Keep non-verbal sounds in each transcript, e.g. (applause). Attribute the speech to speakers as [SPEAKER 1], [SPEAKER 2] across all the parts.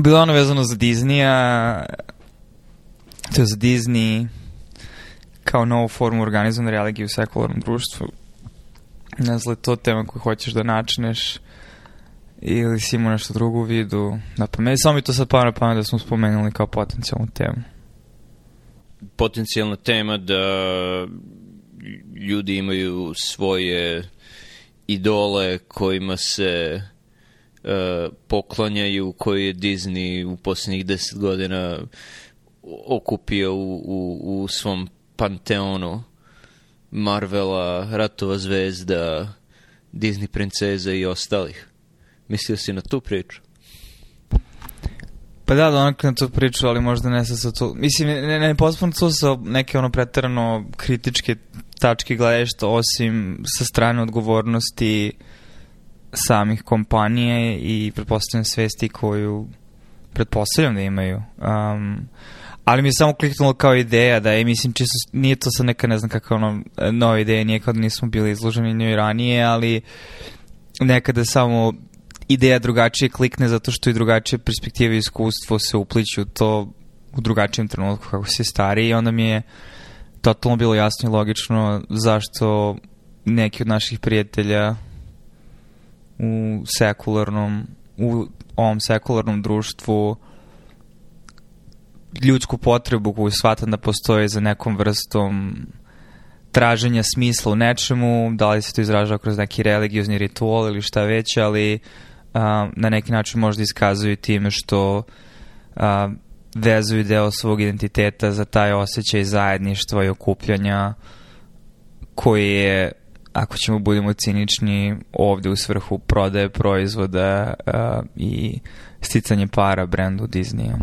[SPEAKER 1] bilo ono vezano za Disneya, to je za Disney kao novu formu organizovane religije u sekularnom društvu. Ne znam to tema koju hoćeš da načneš ili si imao nešto drugo u vidu. Da, pa meni samo mi to sad pamet pamet da smo spomenuli kao potencijalnu temu.
[SPEAKER 2] Potencijalna tema da ljudi imaju svoje idole kojima se uh, poklanjaju, koji je Disney u poslednjih deset godina okupio u, u, u svom panteonu Marvela, Ratova zvezda, Disney princeza i ostalih. Mislio si na tu priču?
[SPEAKER 1] Pa da, da onak na tu priču, ali možda ne sa to... Mislim, ne, ne, pospuno to sa neke ono pretarano kritičke tačke gledašta, osim sa strane odgovornosti samih kompanije i pretpostavljam svesti koju pretpostavljam da imaju. Um, ali mi je samo kliknulo kao ideja da je, mislim, čisto nije to sad neka, ne znam kakva ono, nova ideja, nije kao da nismo bili izloženi njoj ranije, ali nekada samo ideja drugačije klikne zato što i drugačije perspektive i iskustvo se upliću to u drugačijem trenutku kako se stari i onda mi je totalno bilo jasno i logično zašto neki od naših prijatelja u sekularnom u ovom sekularnom društvu ljudsku potrebu koju shvatam da postoje za nekom vrstom traženja smisla u nečemu, da li se to izražava kroz neki religiozni ritual ili šta već, ali a, na neki način možda iskazuju time što a, vezuju deo svog identiteta za taj osjećaj zajedništva i okupljanja koji je, ako ćemo budemo cinični, ovde u svrhu prodaje proizvoda a, i sticanje para brendu Disneya.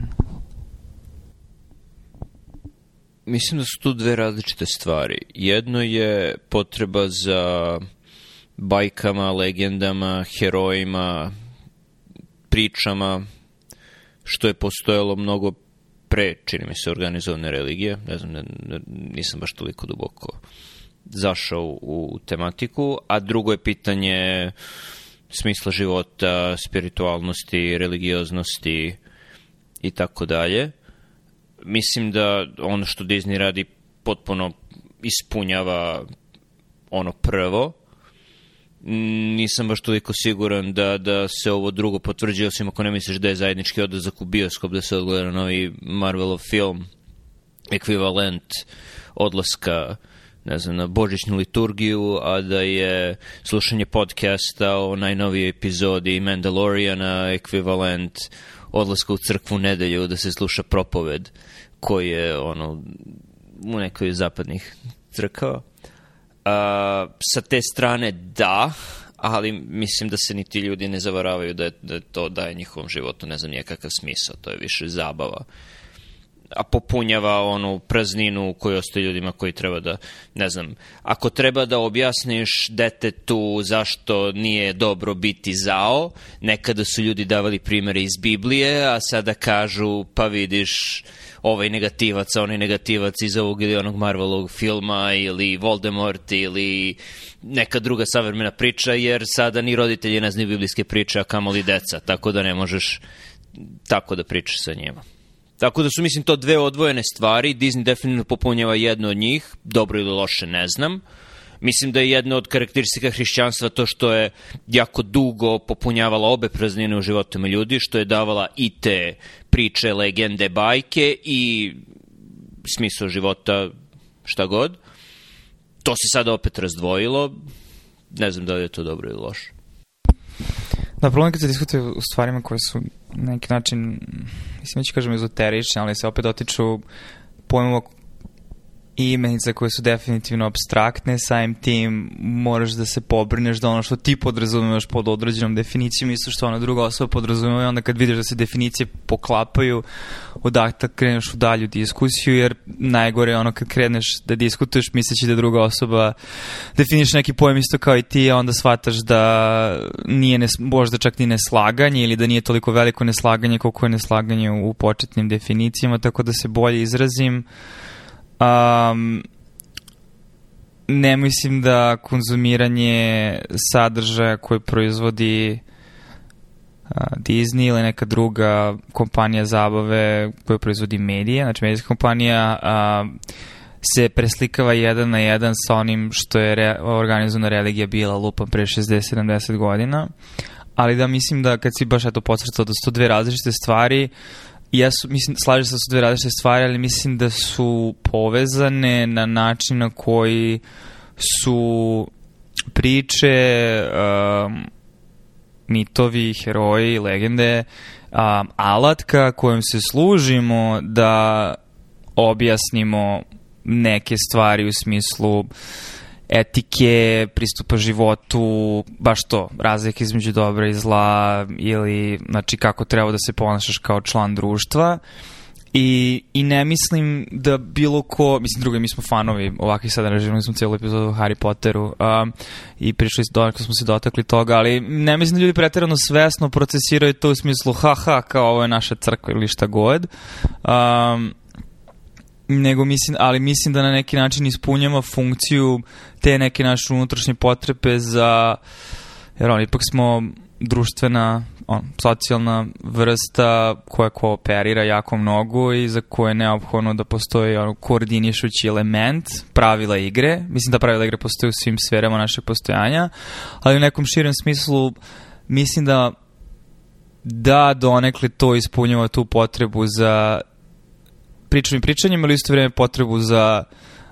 [SPEAKER 2] Mislim da su tu dve različite stvari. Jedno je potreba za bajkama, legendama, herojima, pričama, što je postojalo mnogo pre, čini mi se, organizovane religije. Ne znam, ne, nisam baš toliko duboko zašao u, tematiku. A drugo je pitanje smisla života, spiritualnosti, religioznosti i tako dalje. Mislim da ono što Disney radi potpuno ispunjava ono prvo, nisam baš toliko siguran da, da se ovo drugo potvrđuje, osim ako ne misliš da je zajednički odlazak u bioskop, da se odgleda novi Marvelov film, ekvivalent odlaska ne znam, na božićnu liturgiju, a da je slušanje podcasta o najnovijoj epizodi Mandaloriana ekvivalent odlaska u crkvu nedelju da se sluša propoved koji je ono u nekoj zapadnih crkava. Uh, sa te strane da, ali mislim da se ni ti ljudi ne zavaravaju da, je, da to daje njihovom životu, ne znam, nijekakav smisao, to je više zabava. A popunjava onu prazninu koju ostaje ljudima koji treba da, ne znam, ako treba da objasniš detetu zašto nije dobro biti zao, nekada su ljudi davali primere iz Biblije, a sada kažu, pa vidiš, ovaj negativac, onaj negativac iz ovog ili onog Marvelovog filma ili Voldemort ili neka druga savremena priča, jer sada ni roditelji ne znaju biblijske priče, a kamoli deca, tako da ne možeš tako da pričaš sa njima. Tako da su, mislim, to dve odvojene stvari. Disney definitivno popunjava jednu od njih, dobro ili loše, ne znam. Mislim da je jedna od karakteristika hrišćanstva to što je jako dugo popunjavala obe praznine u životima ljudi, što je davala i te priče, legende, bajke i smisao života, šta god. To se sada opet razdvojilo. Ne znam da li je to dobro ili loše.
[SPEAKER 1] Da, problem kad se diskutuje u stvarima koje su neki način, mislim, neću kažem ezoterične, ali se opet dotiču pojmova i imenice koje su definitivno abstraktne, samim tim moraš da se pobrineš da ono što ti podrazumevaš pod određenom definicijom isto što ona druga osoba podrazumeva i onda kad vidiš da se definicije poklapaju odakle kreneš u dalju diskusiju jer najgore je ono kad kreneš da diskutuješ misleći da druga osoba definiš neki pojem isto kao i ti a onda shvataš da nije ne, možda čak ni neslaganje ili da nije toliko veliko neslaganje koliko je neslaganje u, početnim definicijama tako da se bolje izrazim Um, ne mislim da konzumiranje sadržaja koje proizvodi Disney ili neka druga kompanija zabave koja proizvodi medije, znači medijska kompanija a, se preslikava jedan na jedan sa onim što je re, organizovana religija bila lupa pre 60-70 godina, ali da mislim da kad si baš eto podcrtao da su to dve različite stvari, jesu, mislim, slažem se da su dve različite stvari, ali mislim da su povezane na način na koji su priče, um, mitovi, heroji, legende, um, alatka kojom se služimo da objasnimo neke stvari u smislu etike, pristupa životu, baš to, razlike između dobra i zla ili znači kako treba da se ponašaš kao član društva. I, I ne mislim da bilo ko, mislim drugo, mi smo fanovi ovakvih sada režima, smo cijelu epizodu o Harry Potteru um, i prišli donako smo se dotakli toga, ali ne mislim da ljudi pretirano svesno procesiraju to u smislu haha, kao ovo je naša crkva ili šta god. Um, nego mislim, ali mislim da na neki način ispunjava funkciju te neke naše unutrašnje potrebe za, jer on, ipak smo društvena, on, socijalna vrsta koja kooperira jako mnogo i za koje je neophodno da postoji on, koordinišući element pravila igre. Mislim da pravila igre postoje u svim sferama našeg postojanja, ali u nekom širem smislu mislim da da donekle to ispunjava tu potrebu za pričom i pričanjem, ali isto vreme potrebu za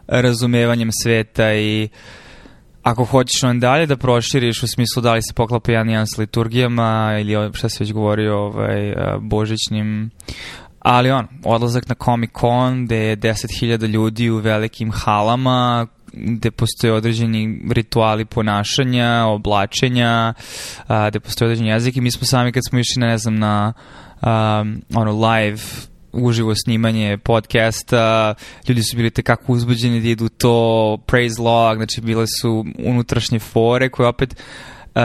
[SPEAKER 1] razumevanjem sveta i ako hoćeš on dalje da proširiš u smislu da li se poklapa jedan jedan s liturgijama ili šta se već govori ovaj, božićnim ali on, odlazak na Comic Con gde je 10.000 ljudi u velikim halama gde postoje određeni rituali ponašanja, oblačenja, a, gde postoje određeni jezik i mi smo sami kad smo išli na, ne znam, na um, ono live uživo snimanje podcasta, ljudi su bili tekako uzbuđeni da idu to praise log, znači bile su unutrašnje fore koje opet uh,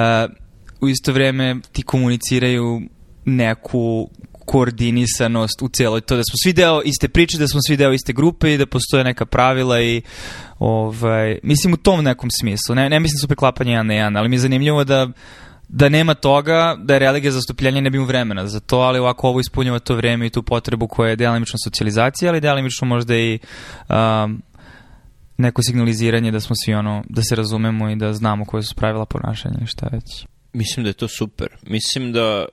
[SPEAKER 1] u isto vreme ti komuniciraju neku koordinisanost u celoj to da smo svi deo iste priče, da smo svi deo iste grupe i da postoje neka pravila i ovaj, mislim u tom nekom smislu. Ne, ne mislim su preklapanje jedan na jedan, ali mi je zanimljivo da da nema toga, da je religija zastupljenje ne bi mu vremena za to, ali ovako ovo ispunjava to vreme i tu potrebu koja je delimično socijalizacija, ali delimično možda i um, neko signaliziranje da smo svi ono, da se razumemo i da znamo koje su pravila ponašanja i šta već.
[SPEAKER 2] Mislim da je to super. Mislim da,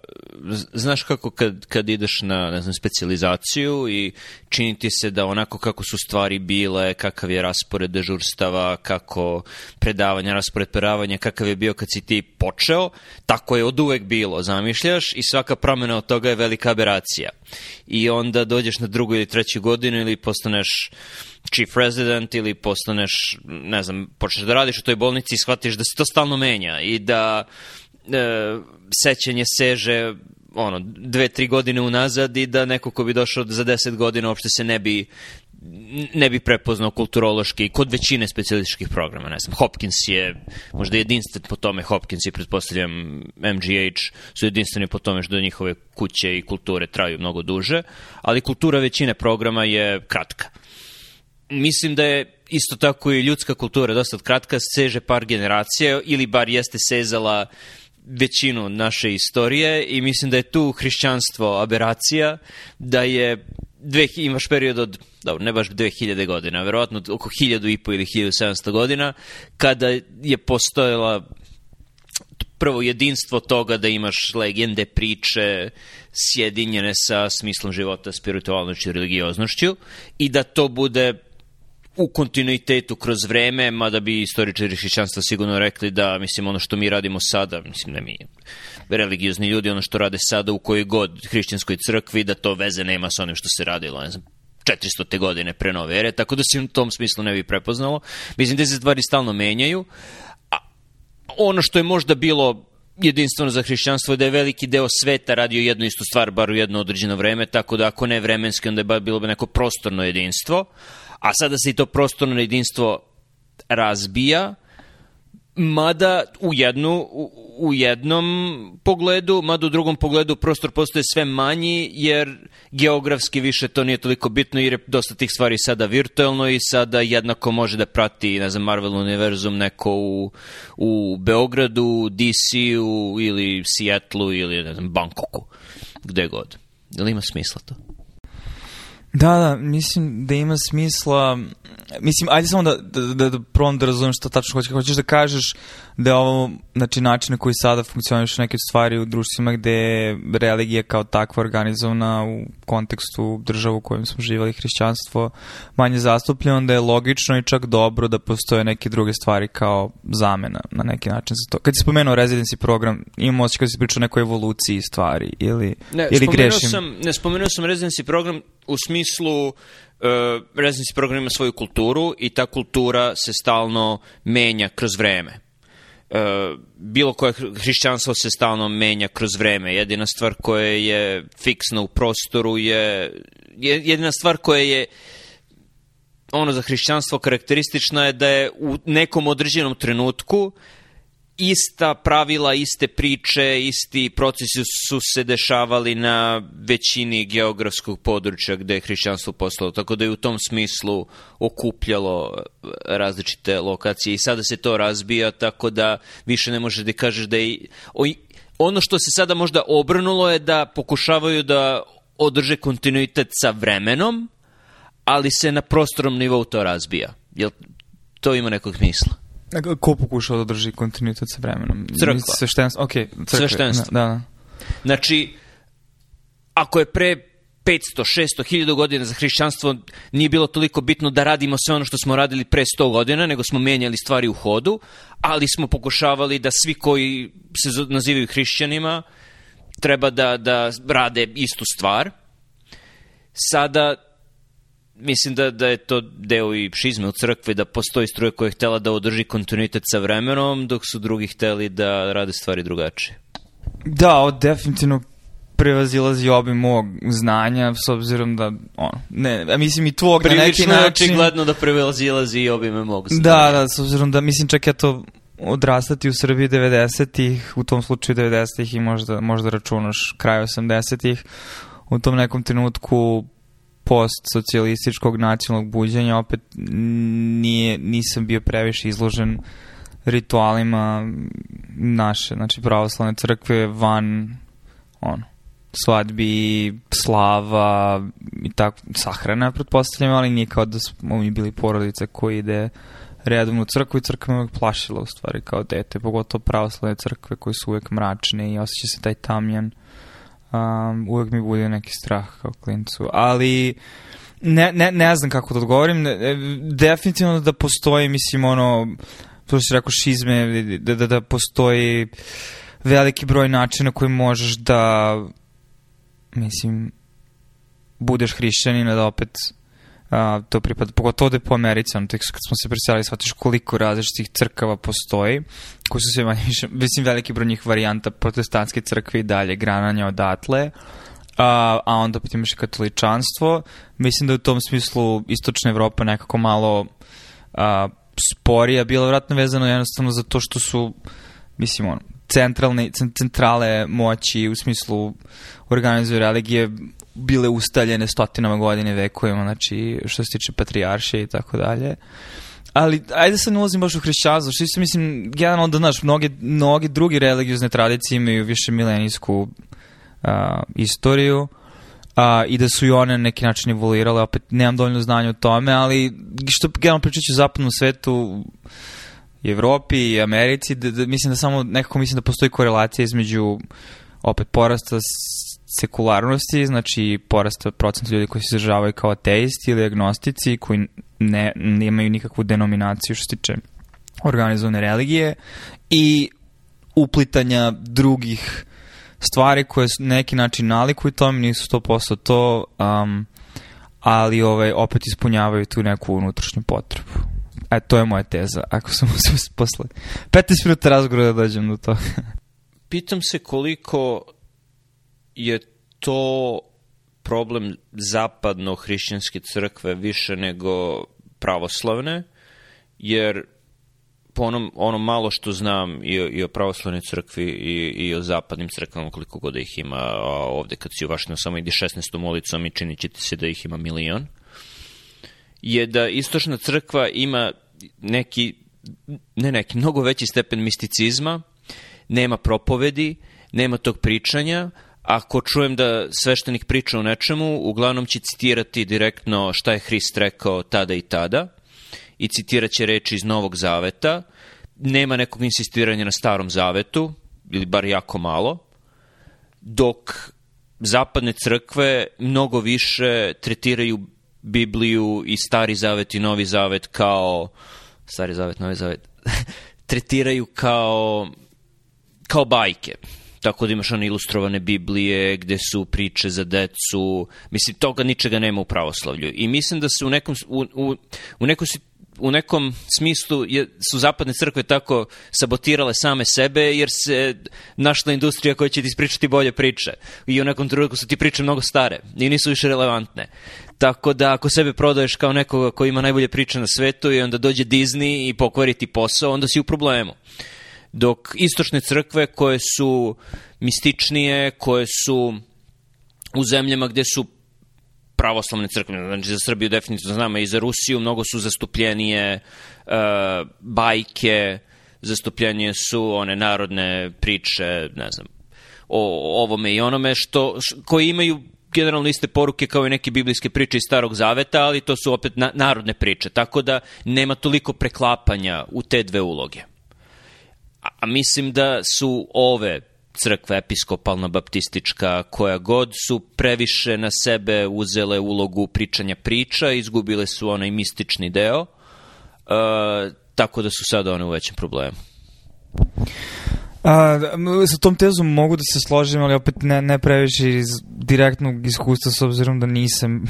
[SPEAKER 2] znaš kako kad, kad ideš na, ne znam, specializaciju i čini ti se da onako kako su stvari bile, kakav je raspored dežurstava, kako predavanja, raspored predavanja, kakav je bio kad si ti počeo, tako je od uvek bilo, zamišljaš, i svaka promena od toga je velika aberacija. I onda dođeš na drugu ili treću godinu ili postaneš chief resident ili postaneš, ne znam, počneš da radiš u toj bolnici i shvatiš da se to stalno menja i da e, sećanje seže ono, dve, tri godine unazad i da neko ko bi došao za deset godina uopšte se ne bi ne bi prepoznao kulturološki kod većine specijalističkih programa, ne znam, Hopkins je možda jedinstven po tome, Hopkins i pretpostavljam MGH su jedinstveni po tome što njihove kuće i kulture traju mnogo duže, ali kultura većine programa je kratka. Mislim da je isto tako i ljudska kultura dosta kratka, seže par generacija ili bar jeste sezala uh, većinu naše istorije i mislim da je tu hrišćanstvo aberacija, da je dve, imaš period od, dobro, ne baš 2000 godina, verovatno oko 1000 i po ili 1700 godina, kada je postojala prvo jedinstvo toga da imaš legende, priče sjedinjene sa smislom života, spiritualnošću i religioznošću i da to bude u kontinuitetu kroz vreme, mada bi istoričari hrišćanstva sigurno rekli da, mislim, ono što mi radimo sada, mislim, ne mi religiozni ljudi, ono što rade sada u kojoj god hrišćanskoj crkvi, da to veze nema sa onim što se radilo, ne znam, 400. te godine pre nove ere, tako da se u tom smislu ne bi prepoznalo. Mislim da se stvari stalno menjaju. A ono što je možda bilo jedinstveno za hrišćanstvo je da je veliki deo sveta radio jednu istu stvar, bar u jedno određeno vreme, tako da ako ne vremenski, onda je bilo bi neko prostorno jedinstvo a sada se i to prostorno jedinstvo razbija, Mada u, jednu, u, u jednom pogledu, mada u drugom pogledu prostor postaje sve manji, jer geografski više to nije toliko bitno, jer je dosta tih stvari sada virtualno i sada jednako može da prati, ne znam, Marvel univerzum neko u, u Beogradu, DC-u ili Seattleu ili, ne znam, Bangkoku, gde god. Ili ima smisla to?
[SPEAKER 1] Da, da, mislim da ima smisla, mislim, ajde samo da, da, da, da probam da razumem što tačno hoćeš, hoćeš da kažeš da je ovo, znači, način na koji sada funkcioniš neke stvari u društvima gde je religija kao takva organizovana u kontekstu državu u kojem smo živali, hrišćanstvo manje zastupljeno, onda je logično i čak dobro da postoje neke druge stvari kao zamena na neki način za to. Kad si spomenuo residency program, imamo osjećaj kad si pričao o nekoj evoluciji stvari ili,
[SPEAKER 2] ne,
[SPEAKER 1] ili grešim.
[SPEAKER 2] Sam, ne, spomenuo sam residency program u smislu Uh, residency program ima svoju kulturu i ta kultura se stalno menja kroz vreme. Uh, bilo koje hrišćanstvo se stalno menja kroz vreme. Jedina stvar koja je fiksna u prostoru je jedina stvar koja je ono za hrišćanstvo karakteristična je da je u nekom određenom trenutku ista pravila, iste priče, isti procesi su se dešavali na većini geografskog područja gde je hrišćanstvo postalo, tako da je u tom smislu okupljalo različite lokacije i sada se to razbija, tako da više ne možeš da kažeš da je... Ono što se sada možda obrnulo je da pokušavaju da održe kontinuitet sa vremenom, ali se na prostorom nivou to razbija. Jel to ima nekog smisla?
[SPEAKER 1] Ko pokušao da drži kontinuitet sa vremenom?
[SPEAKER 2] Crkva.
[SPEAKER 1] Sveštenstvo, ok, crkva.
[SPEAKER 2] Sveštenstvo.
[SPEAKER 1] Da, da.
[SPEAKER 2] Znači, ako je pre 500, 600, 1000 godina za hrišćanstvo nije bilo toliko bitno da radimo sve ono što smo radili pre 100 godina, nego smo menjali stvari u hodu, ali smo pokušavali da svi koji se nazivaju hrišćanima treba da, da rade istu stvar. Sada mislim da, da je to deo i šizme u crkvi, da postoji struje koja je htela da održi kontinuitet sa vremenom, dok su drugi hteli da rade stvari drugačije.
[SPEAKER 1] Da, ovo definitivno prevazilazi obim mog znanja, s obzirom da, ono, ne, mislim i tvog
[SPEAKER 2] Prilično
[SPEAKER 1] na neki način...
[SPEAKER 2] Prilično je očigledno da prevazilazi i obime mog znanja.
[SPEAKER 1] Da, da, s obzirom da, mislim, čak ja to odrastati u Srbiji 90-ih, u tom slučaju 90-ih i možda, možda računaš kraj 80-ih, u tom nekom trenutku post-socijalističkog nacionalnog buđenja opet nije, nisam bio previše izložen ritualima naše, znači pravoslavne crkve van ono, svadbi, slava i tako, sahrana pretpostavljam, ali nije kao da smo mi bili porodice koji ide redovno u crkvu i crkva me plašila u stvari kao dete, pogotovo pravoslavne crkve koje su uvek mračne i osjeća se taj tamjan um, uvek mi bude neki strah kao klincu, ali ne, ne, ne znam kako da odgovorim, e, definitivno da postoji, mislim, ono, to si rekao šizme, da, da, da postoji veliki broj načina koji možeš da, mislim, budeš hrišćanin, da opet a, to pripada, pogotovo da je po Americi, ono, tek kad smo se preselili, shvatiš koliko različitih crkava postoji, koji su sve manje više, (laughs) mislim, veliki broj njih varijanta protestantske crkve i dalje, grananja odatle, a, a onda opet imaš katoličanstvo. Mislim da u tom smislu istočna Evropa nekako malo a, sporija bila vratno vezano jednostavno za to što su, mislim, ono, centralne, centrale moći u smislu organizuje religije bile ustaljene stotinama godine vekovima, znači što se tiče patrijarše i tako dalje. Ali, ajde se ne ulazim baš u hrišćanstvo, što se mislim, generalno da, znaš, mnoge, mnoge drugi religiozne tradicije imaju više milenijsku uh, istoriju uh, i da su i one neki način evoluirale, opet nemam dovoljno znanja o tome, ali što generalno pričaću u zapadnom svetu, Evropi i Americi, da, da, mislim da samo nekako mislim da postoji korelacija između opet porasta sekularnosti, znači porasta procenta ljudi koji se izražavaju kao ateisti ili agnostici, koji ne, nemaju nikakvu denominaciju što se tiče organizovane religije i uplitanja drugih stvari koje su neki način nalikuju tome, nisu 100% to, um, ali ovaj, opet ispunjavaju tu neku unutrašnju potrebu. E, to je moja teza, ako sam (laughs) se posle 15 minuta razgovora da dođem do toga.
[SPEAKER 2] Pitam se koliko je to problem zapadno hrišćanske crkve više nego pravoslavne, jer po onom, onom malo što znam i, i o pravoslavnoj crkvi i, i o zapadnim crkvama, koliko god da ih ima a ovde kad si u Vašinu samo idi 16. ulicom i činit će ti se da ih ima milion, je da istočna crkva ima neki, ne neki, mnogo veći stepen misticizma, nema propovedi, nema tog pričanja, ako čujem da sveštenik priča o nečemu, uglavnom će citirati direktno šta je Hrist rekao tada i tada i citirat će reči iz Novog Zaveta, nema nekog insistiranja na Starom Zavetu, ili bar jako malo, dok zapadne crkve mnogo više tretiraju Bibliju i Stari Zavet i Novi Zavet kao Stari Zavet, Novi Zavet (laughs) tretiraju kao kao bajke tako da imaš one ilustrovane Biblije gde su priče za decu, mislim, toga ničega nema u pravoslavlju. I mislim da se u nekom, u, u, u nekom u nekom smislu je, su zapadne crkve tako sabotirale same sebe jer se našla industrija koja će ti ispričati bolje priče i u nekom trenutku su ti priče mnogo stare i nisu više relevantne. Tako da ako sebe prodaješ kao nekoga koji ima najbolje priče na svetu i onda dođe Disney i pokvari ti posao, onda si u problemu. Dok istočne crkve koje su mističnije, koje su u zemljama gde su pravoslavne crkve, znači za Srbiju definitivno znamo i za Rusiju, mnogo su zastupljenije uh, bajke, zastupljenije su one narodne priče, ne znam, o ovome i onome, što, š, koji imaju generalno iste poruke kao i neke biblijske priče iz Starog Zaveta, ali to su opet na, narodne priče, tako da nema toliko preklapanja u te dve uloge. A, mislim da su ove crkva episkopalna, baptistička, koja god su previše na sebe uzele ulogu pričanja priča, izgubile su onaj mistični deo, uh, tako da su sada one u većem problemu.
[SPEAKER 1] A, sa tom tezom mogu da se složim, ali opet ne, ne previše iz direktnog iskustva s obzirom da nisam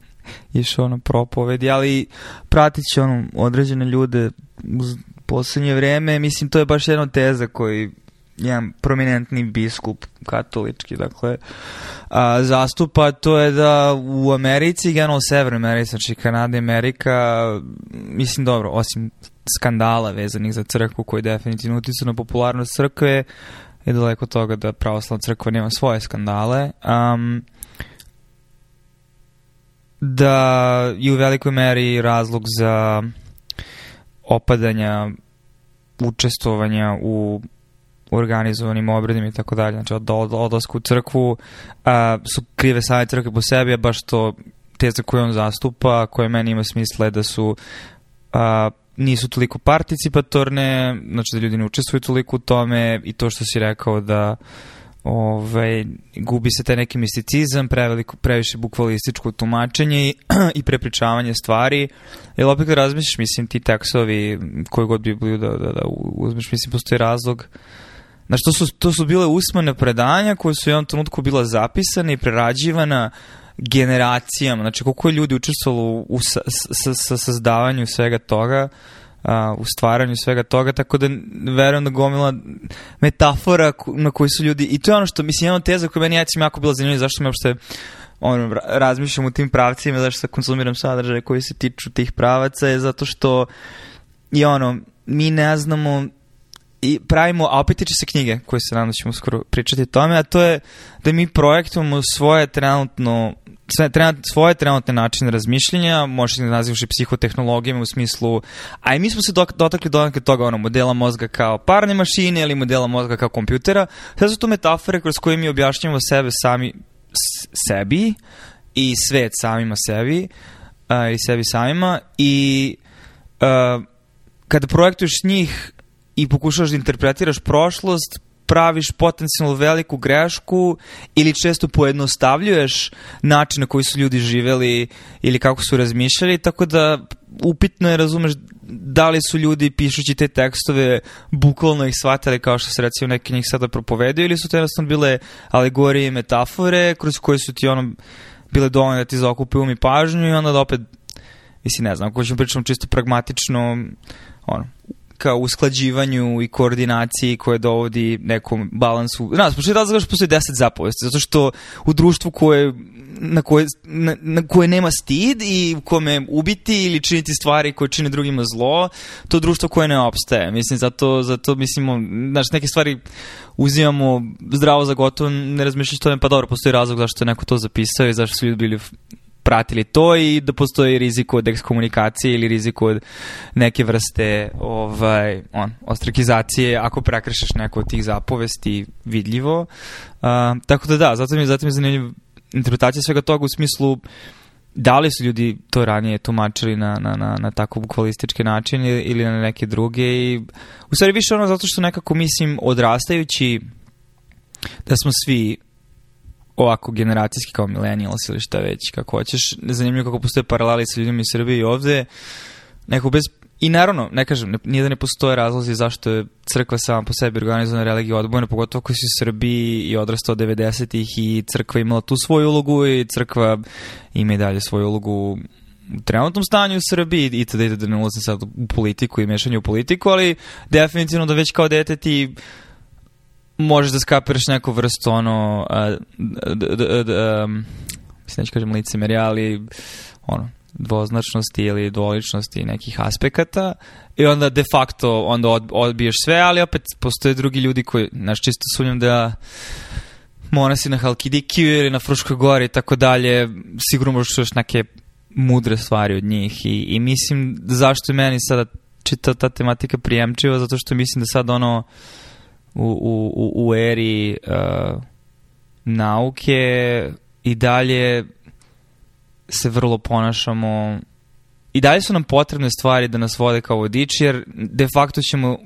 [SPEAKER 1] (laughs) išao na propovedi, ali pratit će ono određene ljude poslednje vreme. Mislim, to je baš jedna teza koji jedan prominentni biskup katolički, dakle, a, zastupa, to je da u Americi, generalno u Severnoj Americi, znači Kanada i Amerika, mislim dobro, osim skandala vezanih za crkvu koji definitivno uticu na popularnost crkve, je daleko toga da pravoslavna crkva nema svoje skandale. Um, da je u velikoj meri razlog za opadanja učestvovanja u organizovanim obredima i tako dalje, znači od, od odlasku u crkvu a, su krive same crkve po sebi, a baš to teza koju on zastupa, koje meni ima smisla je da su a, nisu toliko participatorne, znači da ljudi ne učestvuju toliko u tome i to što si rekao da ovaj, gubi se taj neki misticizam, preveliko, previše bukvalističko tumačenje i, (clears throat) i prepričavanje stvari. Jer opet kad razmišljaš, mislim, ti tekstovi koji god Bibliju da, da, da uzmeš, mislim, postoji razlog Znači, to su, to su bile usmene predanja koje su u jednom trenutku bila zapisane i prerađivana generacijama. Znači, koliko je ljudi učestvovalo u sa, sa, sa sazdavanju svega toga, a, u stvaranju svega toga, tako da verujem da gomila metafora na koji su ljudi, i to je ono što, mislim, jedna teza koja meni jacim jako bila zanimljiva, zašto me uopšte ono, razmišljam u tim pravcima, zašto konzumiram sadržaje koji se tiču tih pravaca, je zato što i ono, mi ne znamo i pravimo, a opet tiče se knjige koje se nadam da ćemo skoro pričati o tome, a to je da mi projektujemo svoje trenutno trenut, svoje trenutne načine razmišljenja, možeš da nazivaš i psihotehnologijama u smislu, a i mi smo se dok, dotakli do toga ono, modela mozga kao parne mašine ili modela mozga kao kompjutera. Sve su to metafore kroz koje mi objašnjamo sebe sami sebi i svet samima sebi uh, i sebi samima i uh, kada projektuješ njih i pokušavaš da interpretiraš prošlost, praviš potencijalno veliku grešku ili često pojednostavljuješ način na koji su ljudi živeli ili kako su razmišljali, tako da upitno je, razumeš, da li su ljudi pišući te tekstove bukvalno ih shvatali kao što se recimo neki njih sada propovedaju ili su to jednostavno bile alegorije i metafore kroz koje su ti ono bile dovoljne da ti zaokupe um i pažnju i onda da opet, mislim ne znam, ako ćemo pričamo čisto pragmatično, ono, ka usklađivanju i koordinaciji koje dovodi nekom balansu. Znaš, pošto je razlog što postoji deset zapovesti, zato što u društvu koje na koje, na, na koje nema stid i u kome ubiti ili činiti stvari koje čine drugima zlo, to društvo koje ne opstaje. Mislim, zato, zato mislimo, znaš, neke stvari uzimamo zdravo za gotovo, ne razmišljaš to, pa dobro, postoji razlog zašto je neko to zapisao i zašto su ljudi bili pratili to i da postoji rizik od ekskomunikacije ili rizik od neke vrste ovaj, on, ostrakizacije ako prekršaš neko od tih zapovesti vidljivo. Uh, tako da da, zato mi, zato mi je zanimljiv interpretacija svega toga u smislu da li su ljudi to ranije tumačili na, na, na, na tako bukvalistički način ili na neke druge i u stvari više ono zato što nekako mislim odrastajući da smo svi ovako generacijski kao millennials ili šta već kako hoćeš, zanimljivo kako postoje paraleli sa ljudima iz Srbije i ovde. Neko bez I naravno, ne kažem, ne, nije da ne postoje razlozi zašto je crkva sama po sebi organizovana religija odbojna, pogotovo koji su u Srbiji i odrastao 90-ih i crkva imala tu svoju ulogu i crkva ima i dalje svoju ulogu u trenutnom stanju u Srbiji. I tada ide da ne ulazim sad u politiku i mešanje u politiku, ali definitivno da već kao dete ti možeš da skapiraš neku vrstu ono uh, mislim neću kažem licemerja, ali ono dvoznačnosti ili dvoličnosti nekih aspekata i onda de facto onda odbiješ sve, ali opet postoje drugi ljudi koji, znaš, čisto sumnjam da monasi na Halkidikiju ili na Fruškoj gori i tako dalje, sigurno možeš još neke mudre stvari od njih i, i mislim zašto je meni sada čita ta tematika prijemčiva, zato što mislim da sad ono u, u, u eri uh, nauke i dalje se vrlo ponašamo i dalje su nam potrebne stvari da nas vode kao vodiči, jer de facto ćemo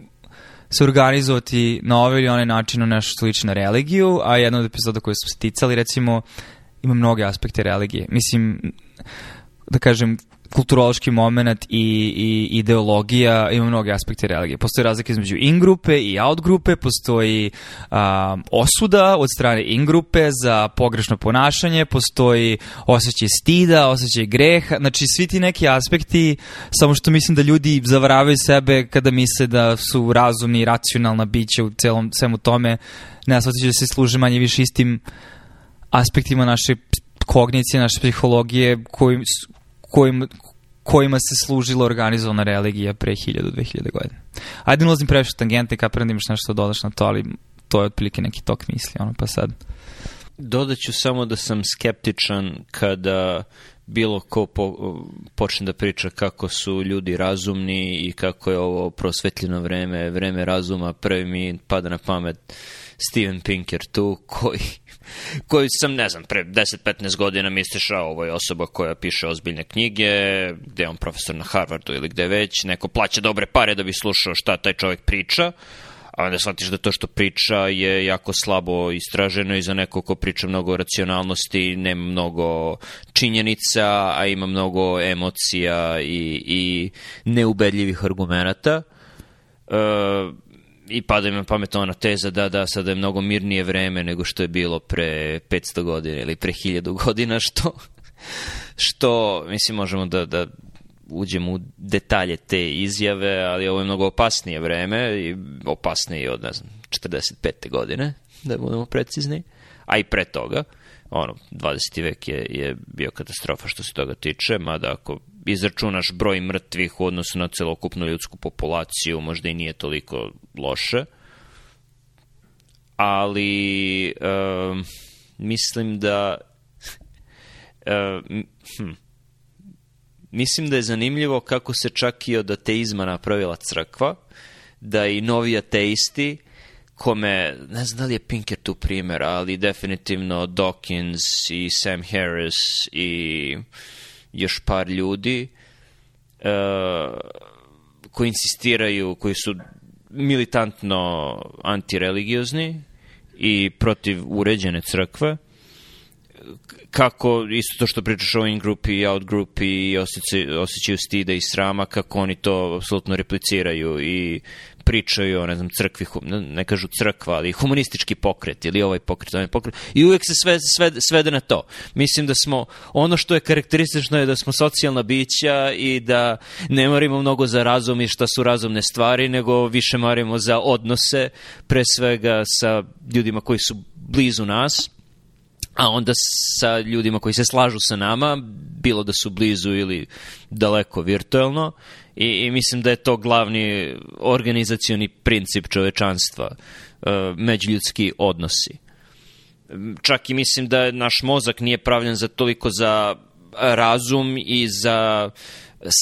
[SPEAKER 1] se organizovati na ovaj ili onaj način u nešto slično religiju, a jedna od epizoda koje smo sticali, recimo, ima mnoge aspekte religije. Mislim, da kažem, kulturološki moment i, i ideologija ima mnoge aspekte religije. Postoji razlika između in grupe i out grupe, postoji um, osuda od strane in grupe za pogrešno ponašanje, postoji osjećaj stida, osjećaj greha, znači svi ti neki aspekti, samo što mislim da ljudi zavaravaju sebe kada misle da su razumni i racionalna bića u celom svemu tome, ne shvatići da se služe manje više istim aspektima naše kognicije, naše psihologije koji, kojim, kojima se služila organizovana religija pre 1000-2000 godina. Ajde ne ulazim previše tangente, kapiram da imaš nešto da dodaš na to, ali to je otprilike neki tok misli, ono pa sad.
[SPEAKER 2] Dodaću samo da sam skeptičan kada bilo ko po, počne da priča kako su ljudi razumni i kako je ovo prosvetljeno vreme, vreme razuma, prvi mi pada na pamet Steven Pinker tu, koji koji sam, ne znam, pre 10-15 godina misliša ovo je osoba koja piše ozbiljne knjige, gde je on profesor na Harvardu ili gde već, neko plaća dobre pare da bi slušao šta taj čovjek priča, a onda shvatiš da to što priča je jako slabo istraženo i za neko ko priča mnogo racionalnosti, nema mnogo činjenica, a ima mnogo emocija i, i neubedljivih argumenta. Uh, i pada mi na pamet ona teza da, da, sada je mnogo mirnije vreme nego što je bilo pre 500 godina ili pre 1000 godina, što, što mislim, možemo da, da uđemo u detalje te izjave, ali ovo je mnogo opasnije vreme i opasnije od, ne znam, 45. godine, da budemo precizni, a i pre toga. Ono, 20. vek je, je bio katastrofa što se toga tiče, mada ako izračunaš broj mrtvih u odnosu na celokupnu ljudsku populaciju, možda i nije toliko loše. Ali uh, mislim da (laughs) uh, hm, mislim da je zanimljivo kako se čak i od ateizma napravila crkva, da i novi ateisti kome, ne znam da li je Pinker tu primer, ali definitivno Dawkins i Sam Harris i još par ljudi uh, koji insistiraju, koji su militantno antireligiozni i protiv uređene crkve, kako, isto to što pričaš o in-grupi i out-grupi i osjećaju, osjećaju stida i srama, kako oni to apsolutno repliciraju i pričaju o, ne znam, crkvi, ne kažu crkva, ali humanistički pokret ili ovaj pokret, ovaj pokret. I uvek se sve, sve, svede na to. Mislim da smo, ono što je karakteristično je da smo socijalna bića i da ne marimo mnogo za razum i šta su razumne stvari, nego više marimo za odnose, pre svega sa ljudima koji su blizu nas, a onda sa ljudima koji se slažu sa nama, bilo da su blizu ili daleko virtuelno, i, i mislim da je to glavni organizacioni princip čovečanstva, uh, međuljudski odnosi. Čak i mislim da naš mozak nije pravljen za toliko za razum i za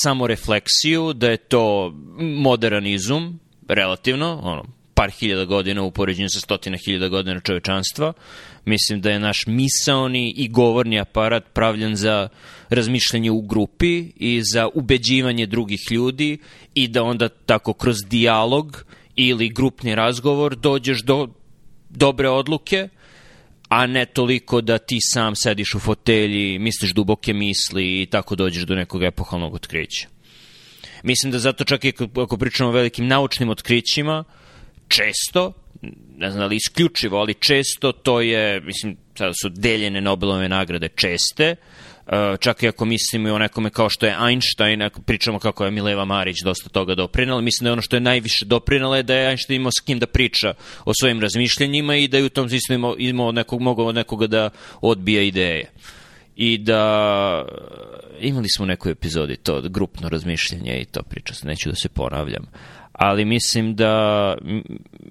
[SPEAKER 2] samorefleksiju, da je to modernizum, relativno, ono, par hiljada godina u poređenju sa stotina hiljada godina čovečanstva. Mislim da je naš misaoni i govorni aparat pravljen za razmišljanje u grupi i za ubeđivanje drugih ljudi i da onda tako kroz dijalog ili grupni razgovor dođeš do dobre odluke, a ne toliko da ti sam sediš u fotelji, misliš duboke misli i tako dođeš do nekog epohalnog otkrića. Mislim da zato čak i ako pričamo o velikim naučnim otkrićima, često, ne znam ali isključivo, ali često to je, mislim, sada su deljene Nobelove nagrade česte, Uh, čak i ako mislimo i o nekome kao što je Einstein, ako pričamo kako je Mileva Marić dosta toga doprinala, mislim da je ono što je najviše doprinala je da je Einstein imao s kim da priča o svojim razmišljenjima i da je u tom smislu imao, imao nekog, mogao nekoga da odbija ideje. I da imali smo u nekoj epizodi to grupno razmišljanje i to priča, neću da se ponavljam ali mislim da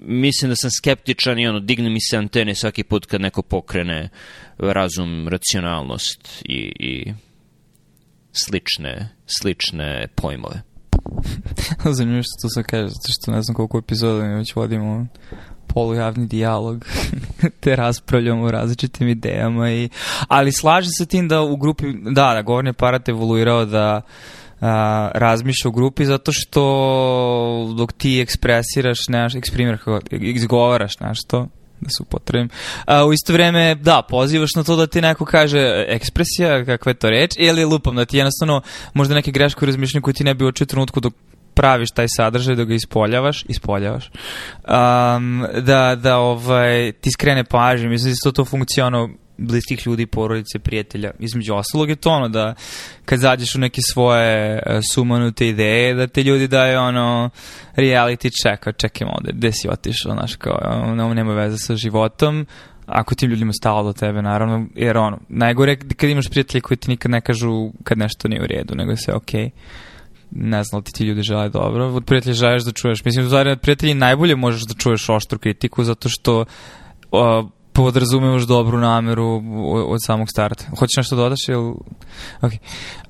[SPEAKER 2] mislim da sam skeptičan i ono digne mi se antene svaki put kad neko pokrene razum, racionalnost i, i slične, slične pojmove. (laughs)
[SPEAKER 1] Zanimljivo što to se kaže, zato što ne znam koliko epizoda mi već vodimo polujavni dijalog, (laughs) te raspravljamo o različitim idejama, i, ali slaže se tim da u grupi, da, da govorni aparat evoluirao da a, razmišlja u grupi zato što dok ti ekspresiraš nešto, eksprimiraš, izgovaraš nešto, da se upotrebim. A, u isto vreme, da, pozivaš na to da ti neko kaže ekspresija, kakva je to reč, ili lupam, da ti jednostavno možda neke greške u razmišljanju koje ti ne bi očio trenutku dok praviš taj sadržaj, da ga ispoljavaš, ispoljavaš, um, da, da ovaj, ti skrene pažnje. Mislim da to, to funkcionalno bliskih ljudi, porodice, prijatelja. Između ostalog je to ono da kad zađeš u neke svoje uh, sumanute ideje, da te ljudi daju ono reality check, čekaj ovde, gde si otišao, znaš, kao, ono, nema veze sa životom, ako tim ljudima stalo do tebe, naravno, jer ono, najgore kad imaš prijatelje koji ti nikad ne kažu kad nešto nije u redu, nego je sve okej. Okay ne znam li ti ti ljudi žele dobro, od prijatelja želiš da čuješ. Mislim, da od prijatelja najbolje možeš da čuješ oštru kritiku, zato što uh, podrazumevaš dobru nameru od samog starta. Hoćeš nešto dodaš ili... Ok.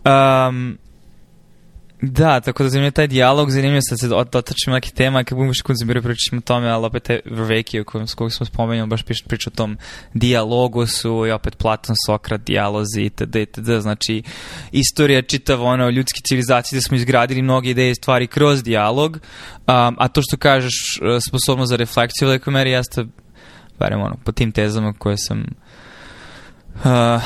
[SPEAKER 1] Um, Da, tako da zanimljivo taj dijalog, zanimljivo sad se dotačimo neke tema, kad budemo više konzumirati pričamo o tome, ali opet je Verveki, o kojem, smo spomenuli, baš piše priča o tom dijalogosu i opet Platon, Sokrat, dijalozi itd. itd. Znači, istorija čitava ono ljudske civilizacije da smo izgradili mnoge ideje i stvari kroz dijalog, um, a to što kažeš uh, sposobno za refleksiju u velikoj meri jeste barem ono, po tim tezama koje sam uh,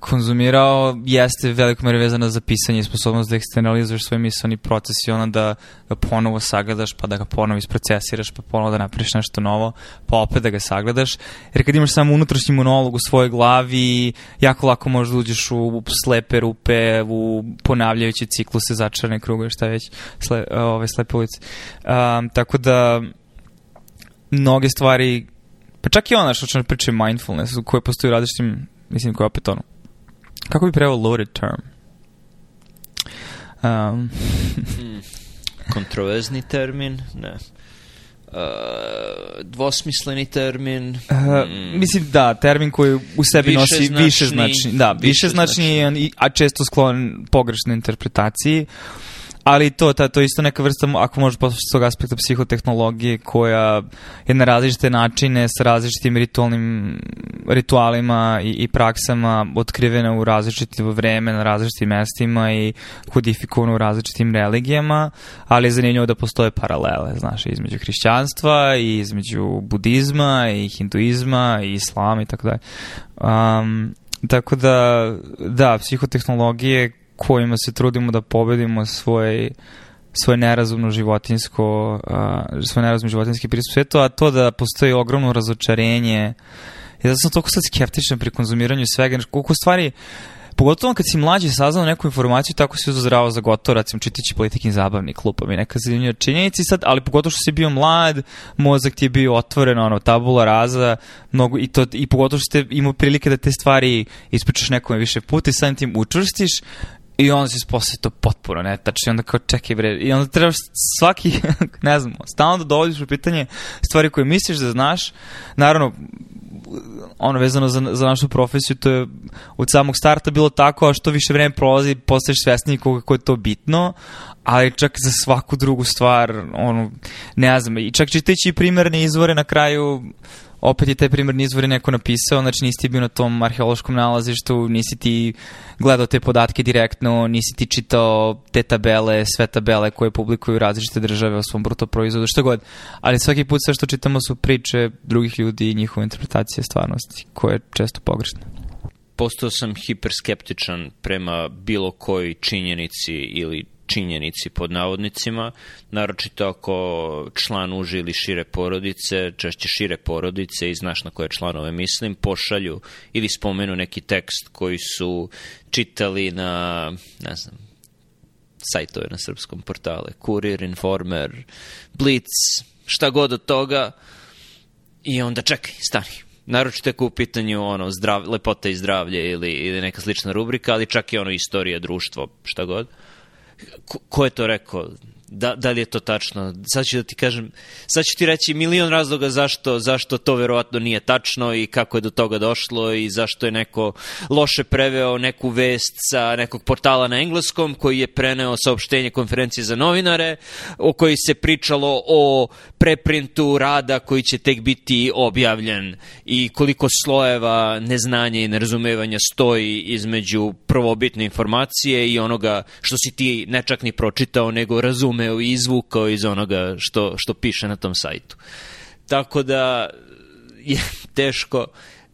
[SPEAKER 1] konzumirao jeste veliko meri vezana za pisanje i sposobnost da eksternalizuješ svoj mislani proces i ono da ga ponovo sagledaš, pa da ga ponovo isprocesiraš, pa ponovo da napriš nešto novo, pa opet da ga sagledaš. Jer kad imaš samo unutrašnji monolog u svojoj glavi, jako lako možeš da uđeš u slepe rupe, u ponavljajuće cikluse, začarane kruge, šta već, sle, ove slepe ulice. Um, tako da mnoge stvari Pa čak i ona što ćemo pričati mindfulness, u kojoj postoji različitim, mislim, koja opet ono, kako bi preveo loaded term? Um. (laughs)
[SPEAKER 2] hmm. Kontroverzni termin? Ne. Uh, dvosmisleni termin. Uh,
[SPEAKER 1] mm. Mislim da, termin koji u sebi više nosi značni, više značni, da, više značni, a često sklon pogrešnoj interpretaciji. Uh, ali to, ta, to je isto neka vrsta, ako možeš poslušati s tog aspekta psihotehnologije koja je na različite načine sa različitim ritualnim ritualima i, i praksama otkrivena u različitim vreme, na različitim mestima i kodifikovana u različitim religijama, ali je zanimljivo da postoje paralele, znaš, između hrišćanstva i između budizma i hinduizma i islama i tako dalje. Um, tako da, da, psihotehnologije kojima se trudimo da pobedimo svoj svoje nerazumno životinsko, uh, svoj nerazumno životinski pristup svetu, a to da postoji ogromno razočarenje. Ja sam toliko sad skeptičan pri konzumiranju svega, koliko stvari pogotovo kad si mlađi saznao neku informaciju, tako si uzazrao za gotovo, recimo čitići politikin zabavni klub, pa mi neka zanimljiva činjenica sad, ali pogotovo što si bio mlad, mozak ti je bio otvoren, ono, tabula raza, mnogo, i, to, i pogotovo što ste imao prilike da te stvari ispričaš nekome više puta i samim tim učvrstiš, I onda se posle to potpuno netačno. I onda kao čekaj bre, i onda trebaš svaki, (laughs) ne znam, stalno da dovodiš u pitanje stvari koje misliš da znaš, naravno, ono vezano za, za našu profesiju, to je od samog starta bilo tako, a što više vreme prolazi, postaješ svesni kako je to bitno, ali čak za svaku drugu stvar, ono, ne znam, i čak čitajući primerne izvore na kraju, opet je taj primarni izvor je neko napisao, znači nisi ti bio na tom arheološkom nalazištu, nisi ti gledao te podatke direktno, nisi ti čitao te tabele, sve tabele koje publikuju različite države o svom bruto proizvodu, što god. Ali svaki put sve što čitamo su priče drugih ljudi i njihove interpretacije stvarnosti, koje je često pogrešna.
[SPEAKER 2] Postao sam hiperskeptičan prema bilo kojoj činjenici ili činjenici pod navodnicima, naročito ako član uže ili šire porodice, češće šire porodice i znaš na koje članove mislim, pošalju ili spomenu neki tekst koji su čitali na, ne znam, sajtove na srpskom portale, Kurir, Informer, Blitz, šta god od toga, i onda čekaj, stani, naročito ako u pitanju ono, zdrav, lepota i zdravlje ili, ili neka slična rubrika, ali čak i ono istorija, društvo, šta god. Ko je to rekao? Da, da li je to tačno? Sad ću da ti kažem, sad ću ti reći milion razloga zašto, zašto to verovatno nije tačno i kako je do toga došlo i zašto je neko loše preveo neku vest sa nekog portala na engleskom koji je preneo saopštenje konferencije za novinare o kojoj se pričalo o preprintu rada koji će tek biti objavljen i koliko slojeva neznanja i nerazumevanja stoji između prvobitne informacije i onoga što si ti ne čak ni pročitao nego razumeo razumeo i izvukao iz onoga što, što piše na tom sajtu. Tako da (laughs) je teško,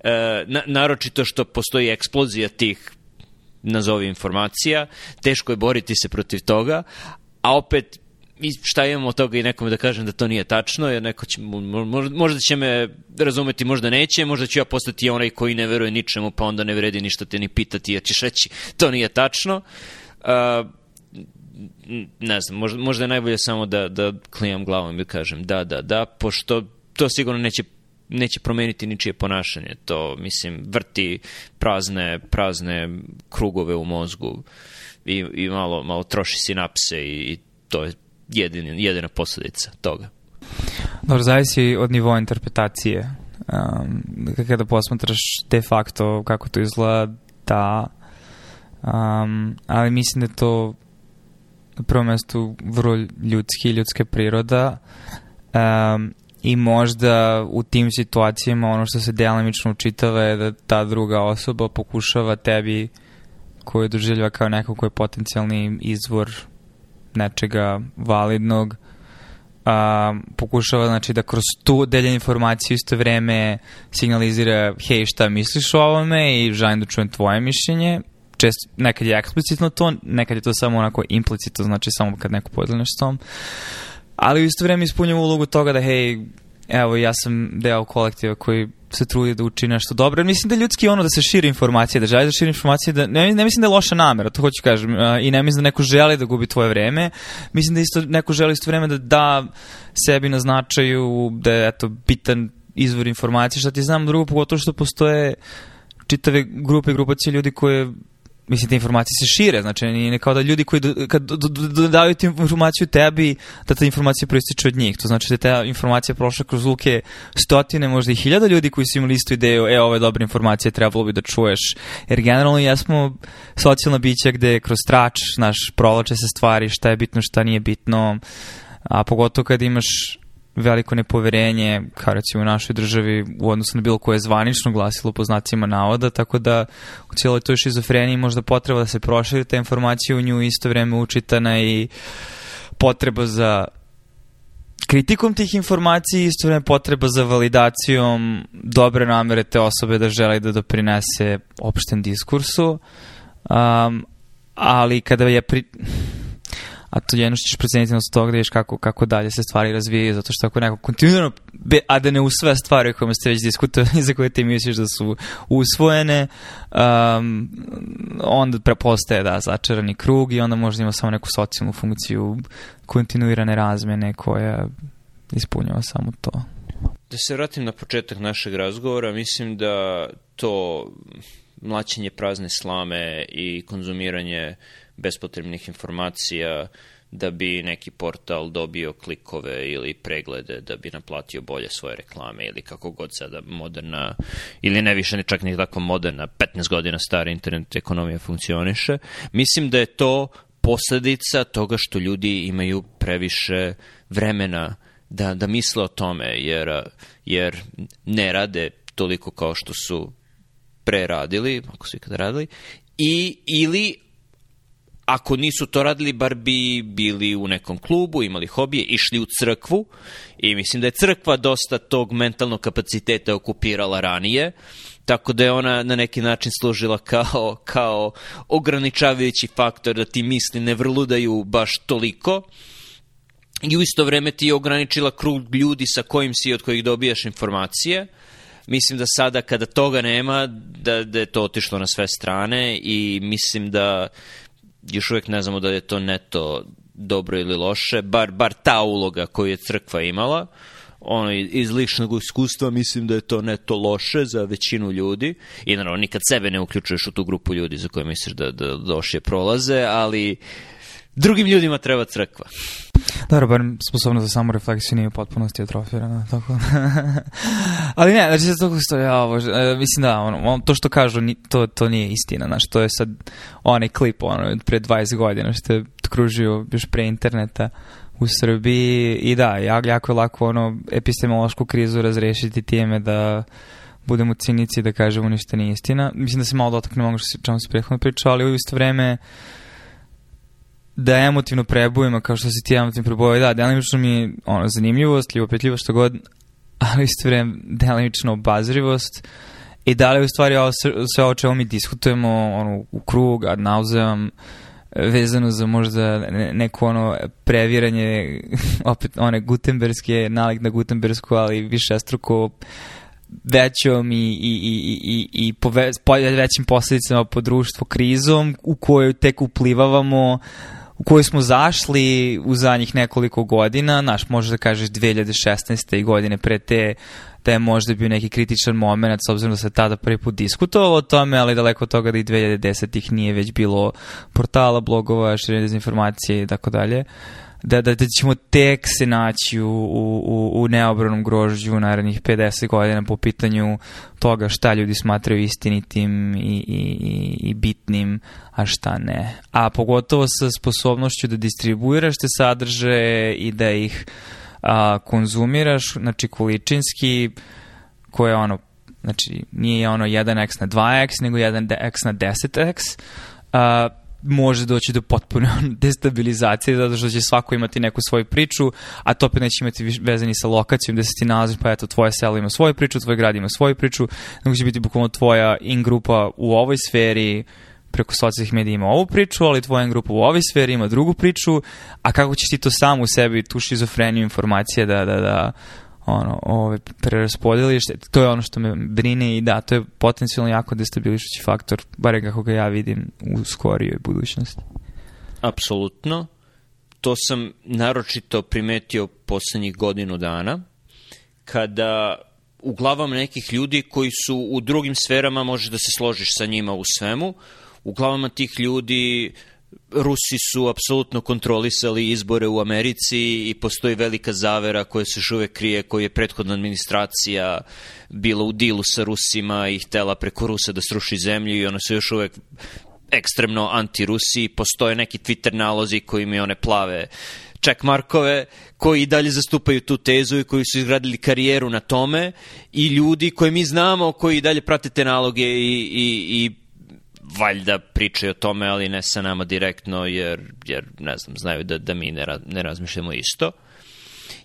[SPEAKER 2] e, na, naročito što postoji eksplozija tih nazovi informacija, teško je boriti se protiv toga, a opet i šta imamo od toga i nekome da kažem da to nije tačno, jer neko će, možda će me razumeti, možda neće, možda ću ja postati onaj koji ne veruje ničemu, pa onda ne vredi ništa te ni pitati, jer ćeš reći to nije tačno. Uh, ne znam, možda, možda je najbolje samo da, da klijam glavom i kažem da, da, da, pošto to sigurno neće neće promeniti ničije ponašanje. To, mislim, vrti prazne, prazne krugove u mozgu i, i malo, malo troši sinapse i, i to je jedin, jedina posledica toga.
[SPEAKER 1] Dobro, zavisi od nivoa interpretacije. Um, kada posmatraš de facto kako to izgleda, da, um, ali mislim da to na prvom mestu vrlo ljudski, ljudska priroda um, i možda u tim situacijama ono što se delimično učitava je da ta druga osoba pokušava tebi koju doživljava kao neko koji je potencijalni izvor nečega validnog a, pokušava znači da kroz tu deljenje informacije isto vreme signalizira hej šta misliš o ovome? i želim da čujem tvoje mišljenje čest, nekad je eksplicitno to, nekad je to samo onako implicitno, znači samo kad neko podeli nešto s tom. Ali u isto vreme ispunjava ulogu toga da, hej, evo, ja sam deo kolektiva koji se trudi da uči nešto dobro. Mislim da je ljudski ono da se širi informacije, da želi da širi informacije, da, ne, ne mislim da je loša namera, to hoću kažem, i ne mislim da neko želi da gubi tvoje vreme. Mislim da isto neko želi isto vreme da da sebi na značaju, da je eto, bitan izvor informacije, što ti znam drugo, pogotovo što postoje čitave grupe i grupacije ljudi koje mislim, te informacije se šire, znači nije kao da ljudi koji kad dodaju tu informaciju tebi, da ta informacija proističe od njih. To znači da ta informacija prošla kroz luke stotine, možda i hiljada ljudi koji su imali istu ideju, e, ovo je dobra informacija, trebalo bi da čuješ. Jer generalno jesmo socijalna bića gde kroz trač, naš, provlače se stvari, šta je bitno, šta nije bitno, a pogotovo kad imaš veliko nepoverenje, kao recimo u našoj državi, u odnosu na bilo koje zvanično glasilo po znacima navoda, tako da u cijeloj toj šizofreniji možda potreba da se proširi ta informacija u nju isto vreme učitana i potreba za kritikom tih informacija i isto vreme potreba za validacijom dobre namere te osobe da želi da doprinese opštem diskursu. Um, ali kada je pri a to jedno što ćeš proceniti na toga da kako, kako dalje se stvari razvijaju, zato što ako neko kontinuirano, be, a da ne usvaja stvari o kojima ste već diskutovali, (laughs) za koje ti misliš da su usvojene, um, onda prepostaje da začarani krug i onda možda ima samo neku socijalnu funkciju kontinuirane razmene koja ispunjava samo to.
[SPEAKER 2] Da se vratim na početak našeg razgovora, mislim da to mlaćenje prazne slame i konzumiranje bespotrebnih informacija da bi neki portal dobio klikove ili preglede da bi naplatio bolje svoje reklame ili kako god sada moderna ili ne više ne čak ni tako moderna 15 godina stara internet ekonomija funkcioniše. Mislim da je to posledica toga što ljudi imaju previše vremena da, da misle o tome, jer, jer ne rade toliko kao što su pre radili, ako su ikada radili, i, ili ako nisu to radili, bar bi bili u nekom klubu, imali hobije, išli u crkvu. I mislim da je crkva dosta tog mentalnog kapaciteta okupirala ranije, tako da je ona na neki način služila kao, kao ograničavajući faktor da ti misli ne vrludaju baš toliko. I u isto vreme ti je ograničila krug ljudi sa kojim si od kojih dobijaš informacije. Mislim da sada kada toga nema, da, da je to otišlo na sve strane i mislim da još uvek ne znamo da je to neto dobro ili loše, bar, bar ta uloga koju je crkva imala, ono, iz ličnog iskustva mislim da je to neto loše za većinu ljudi. I naravno nikad sebe ne uključuješ u tu grupu ljudi za koje misliš da, da lošije prolaze, ali drugim ljudima treba crkva.
[SPEAKER 1] Dobro, bar sposobnost za samorefleksiju nije u potpunosti atrofirana, tako (laughs) Ali ne, znači se to što ja ovo, e, mislim da, ono, to što kažu, to, to nije istina, znaš, to je sad onaj klip, ono, pre 20 godina što je kružio još pre interneta u Srbiji i da, jako je lako ono epistemološku krizu razrešiti time da budemo cinici da kažemo ništa nije istina. Mislim da se malo dotaknemo ono čemu se prethodno pričao, ali u isto vreme da emotivno prebujemo kao što si ti emotivno prebojao, da, delimično mi je ono, zanimljivost, ljubopetljivost, što god, (laughs) ali isto vreme delimično obazrivost. I da li u stvari ovo, sve o čemu mi diskutujemo ono, u krug, ad nauzeam, vezano za možda neko ono previranje (laughs) opet one gutenbergske nalik na gutenbergsku ali više struko većom i, i, i, i, i po, ve, po većim posledicama po društvu krizom u kojoj tek uplivavamo u koju smo zašli u zadnjih nekoliko godina, naš može da kažeš 2016. i godine pre te da je možda bio neki kritičan moment s obzirom da se tada prvi put diskutovalo o tome, ali daleko od toga da i 2010-ih nije već bilo portala, blogova, širenje dezinformacije i tako dalje da, da, da ćemo tek se naći u, u, u neobranom grožđu u narednih 50 godina po pitanju toga šta ljudi smatraju istinitim i, i, i, bitnim, a šta ne. A pogotovo sa sposobnošću da distribuiraš te sadržaje i da ih a, konzumiraš, znači količinski, koje je ono, znači nije ono 1x na 2x, nego 1x na 10x, a, može doći do potpune (laughs) destabilizacije zato što će svako imati neku svoju priču, a to opet neće imati vezani sa lokacijom gde se ti nalaziš, pa eto, tvoje selo ima svoju priču, tvoj grad ima svoju priču, nego će biti bukvalno tvoja in-grupa u ovoj sferi, preko socijalnih medija ima ovu priču, ali tvoja grupa u ovoj sferi ima drugu priču, a kako ćeš ti to sam u sebi, tu šizofreniju informacije da, da, da ono, ove, preraspodeliš, to je ono što me brine i da, to je potencijalno jako destabilišući faktor, bare kako ga ja vidim u skorijoj budućnosti.
[SPEAKER 2] Apsolutno. To sam naročito primetio poslednjih godinu dana, kada u glavama nekih ljudi koji su u drugim sferama, može da se složiš sa njima u svemu, u glavama tih ljudi Rusi su apsolutno kontrolisali izbore u Americi i postoji velika zavera koja se još uvek krije, koju je prethodna administracija bila u dilu sa Rusima i htela preko Rusa da sruši zemlju i ona se još uvek ekstremno anti-Rusi. Postoje neki Twitter nalozi koji imaju one plave check markove koji i dalje zastupaju tu tezu i koji su izgradili karijeru na tome i ljudi koje mi znamo koji i dalje prate te naloge i, i, i valjda pričaju o tome, ali ne sa nama direktno, jer, jer ne znam, znaju da, da mi ne, ra, ne razmišljamo isto.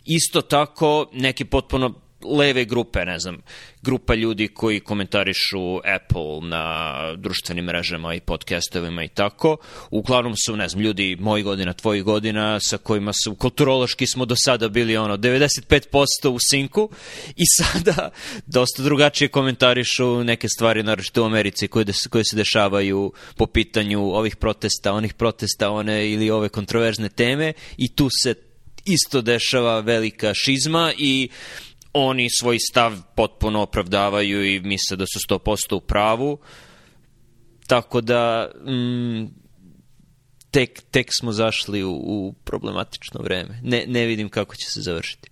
[SPEAKER 2] Isto tako, neki potpuno leve grupe, ne znam, grupa ljudi koji komentarišu Apple na društvenim mrežama i podcastovima i tako. Uglavnom su, ne znam, ljudi mojih godina, tvojih godina, sa kojima su, kulturološki smo do sada bili ono, 95% u sinku i (laughs) sada dosta drugačije komentarišu neke stvari, naročito u Americi, koje, des, koje se dešavaju po pitanju ovih protesta, onih protesta, one ili ove kontroverzne teme i tu se isto dešava velika šizma i oni svoj stav potpuno opravdavaju i misle da su 100% u pravu. Tako da mm, tek, tek smo zašli u, u problematično vreme. Ne, ne vidim kako će se završiti.